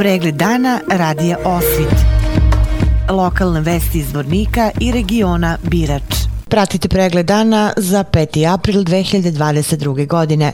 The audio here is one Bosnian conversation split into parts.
Pregled dana radija Osvit. Lokalne vesti iz Vornika i regiona Birač. Pratite pregled dana za 5. april 2022. godine.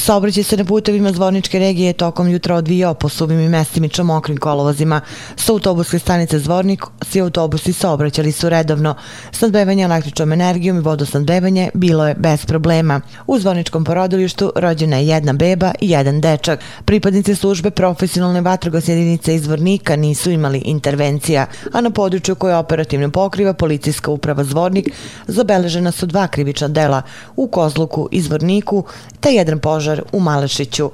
Saobraćaj se na putevima Zvorničke regije tokom jutra odvijao po suvim i mestimično mokrim kolovozima. Sa autobuske stanice Zvornik svi autobusi saobraćali su redovno. Snadbevanje električnom energijom i vodosnadbevanje bilo je bez problema. U Zvorničkom porodilištu rođena je jedna beba i jedan dečak. Pripadnici službe profesionalne vatrogas jedinice iz Zvornika nisu imali intervencija, a na području koje operativno pokriva policijska uprava Zvornik zabeležena su dva krivična dela u Kozluku i Zvorniku te jedan požar u Malešiću.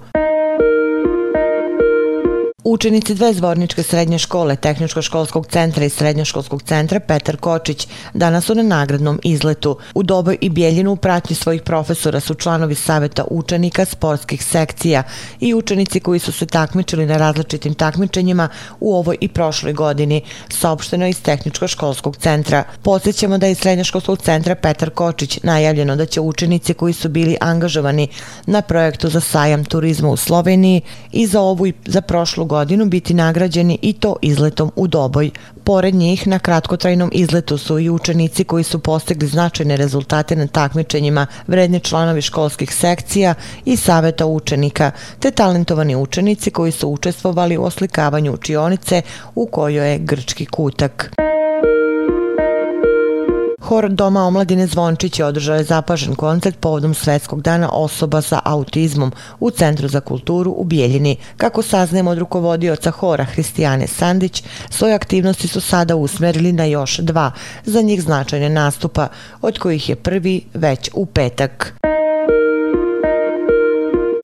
Učenici dve zvorničke srednje škole, Tehničko-školskog centra i Srednjoškolskog centra Petar Kočić danas su na nagradnom izletu. U Doboj i Bijeljinu u pratnji svojih profesora su članovi saveta učenika sportskih sekcija i učenici koji su se takmičili na različitim takmičenjima u ovoj i prošloj godini, saopšteno iz Tehničko-školskog centra. Podsećamo da je iz Srednjoškolskog centra Petar Kočić najavljeno da će učenici koji su bili angažovani na projektu za sajam turizma u Sloveniji i za ovu i za prošlu godinu godinu biti nagrađeni i to izletom u Doboj. Pored njih, na kratkotrajnom izletu su i učenici koji su postigli značajne rezultate na takmičenjima, vredni članovi školskih sekcija i saveta učenika, te talentovani učenici koji su učestvovali u oslikavanju učionice u kojoj je grčki kutak. Hor Doma omladine Zvončić je održao je zapažen koncert povodom Svetskog dana osoba sa autizmom u Centru za kulturu u Bijeljini. Kako saznajemo od rukovodioca Hora Hristijane Sandić, svoje aktivnosti su sada usmerili na još dva, za njih značajne nastupa, od kojih je prvi već u petak.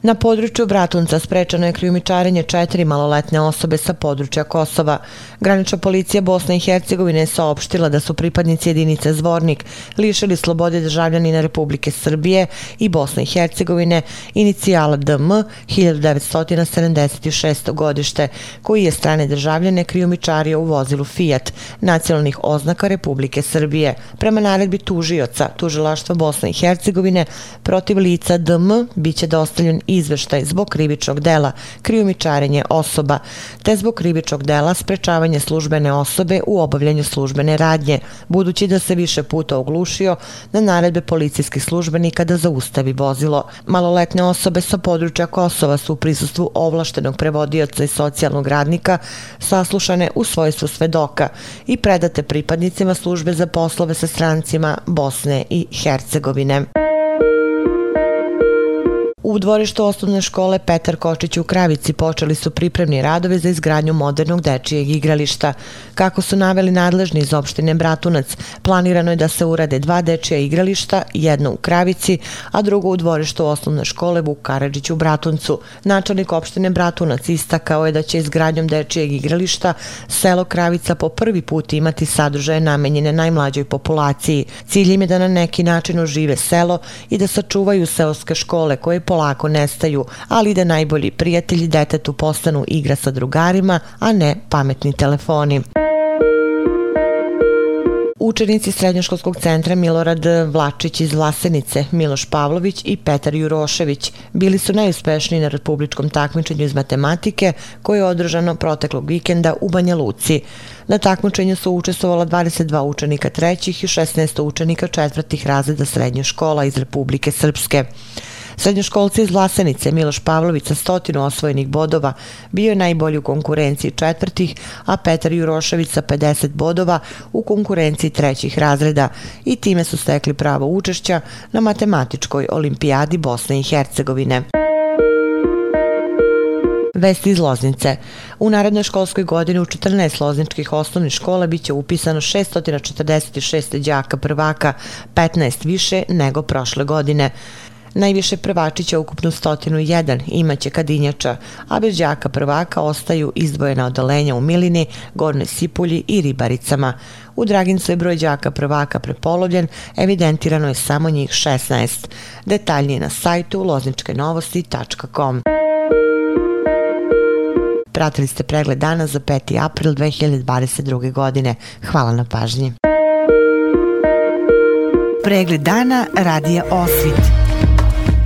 Na području Bratunca sprečano je krijumičarenje četiri maloletne osobe sa područja Kosova. Granična policija Bosne i Hercegovine je saopštila da su pripadnici jedinice Zvornik lišili slobode državljanina Republike Srbije i Bosne i Hercegovine inicijala DM 1976. godište, koji je strane državljane krijumičario u vozilu Fiat, nacionalnih oznaka Republike Srbije. Prema naredbi tužioca, tužilaštva Bosne i Hercegovine, protiv lica DM biće dostavljen izveštaj zbog krivičnog dela krijumičarenje osoba, te zbog krivičnog dela sprečavanje službene osobe u obavljanju službene radnje, budući da se više puta oglušio na naredbe policijskih službenika da zaustavi vozilo. Maloletne osobe sa područja Kosova su u prisustvu ovlaštenog prevodioca i socijalnog radnika saslušane u svojstvu svedoka i predate pripadnicima službe za poslove sa strancima Bosne i Hercegovine. U dvorištu osnovne škole Petar Kočić u Kravici počeli su pripremni radovi za izgradnju modernog dečijeg igrališta. Kako su naveli nadležni iz opštine Bratunac, planirano je da se urade dva dečija igrališta, jedno u Kravici, a drugo u dvorištu osnovne škole Vuk Karadžić u Bratuncu. Načelnik opštine Bratunac istakao je da će izgradnjom dečijeg igrališta selo Kravica po prvi put imati sadržaje namenjene najmlađoj populaciji. Cilj im je da na neki način ožive selo i da sačuvaju seoske škole koje polako nestaju, ali da najbolji prijatelji detetu postanu igra sa drugarima, a ne pametni telefoni. Učenici Srednjoškolskog centra Milorad Vlačić iz Vlasenice, Miloš Pavlović i Petar Jurošević bili su najuspešniji na republičkom takmičenju iz matematike koje je održano proteklog vikenda u Banja Luci. Na takmičenju su učestvovala 22 učenika trećih i 16 učenika četvrtih razreda srednje škola iz Republike Srpske. Srednjoškolci iz Vlasenice Miloš Pavlović sa stotinu osvojenih bodova bio je najbolji u konkurenciji četvrtih, a Petar Jurošević sa 50 bodova u konkurenciji trećih razreda i time su stekli pravo učešća na matematičkoj olimpijadi Bosne i Hercegovine. Vesti iz Loznice. U narednoj školskoj godini u 14 lozničkih osnovnih škola biće upisano 646 đaka prvaka, 15 više nego prošle godine. Najviše prvačića ukupno 101 imaće Kadinjača, a bez džaka prvaka ostaju izdvojena odalenja u Milini, Gornoj Sipulji i Ribaricama. U Dragincu je broj džaka prvaka prepolovljen, evidentirano je samo njih 16. Detaljnije na sajtu lozničkenovosti.com. Pratili ste pregled dana za 5. april 2022. godine. Hvala na pažnji. Pregled dana radija Osvit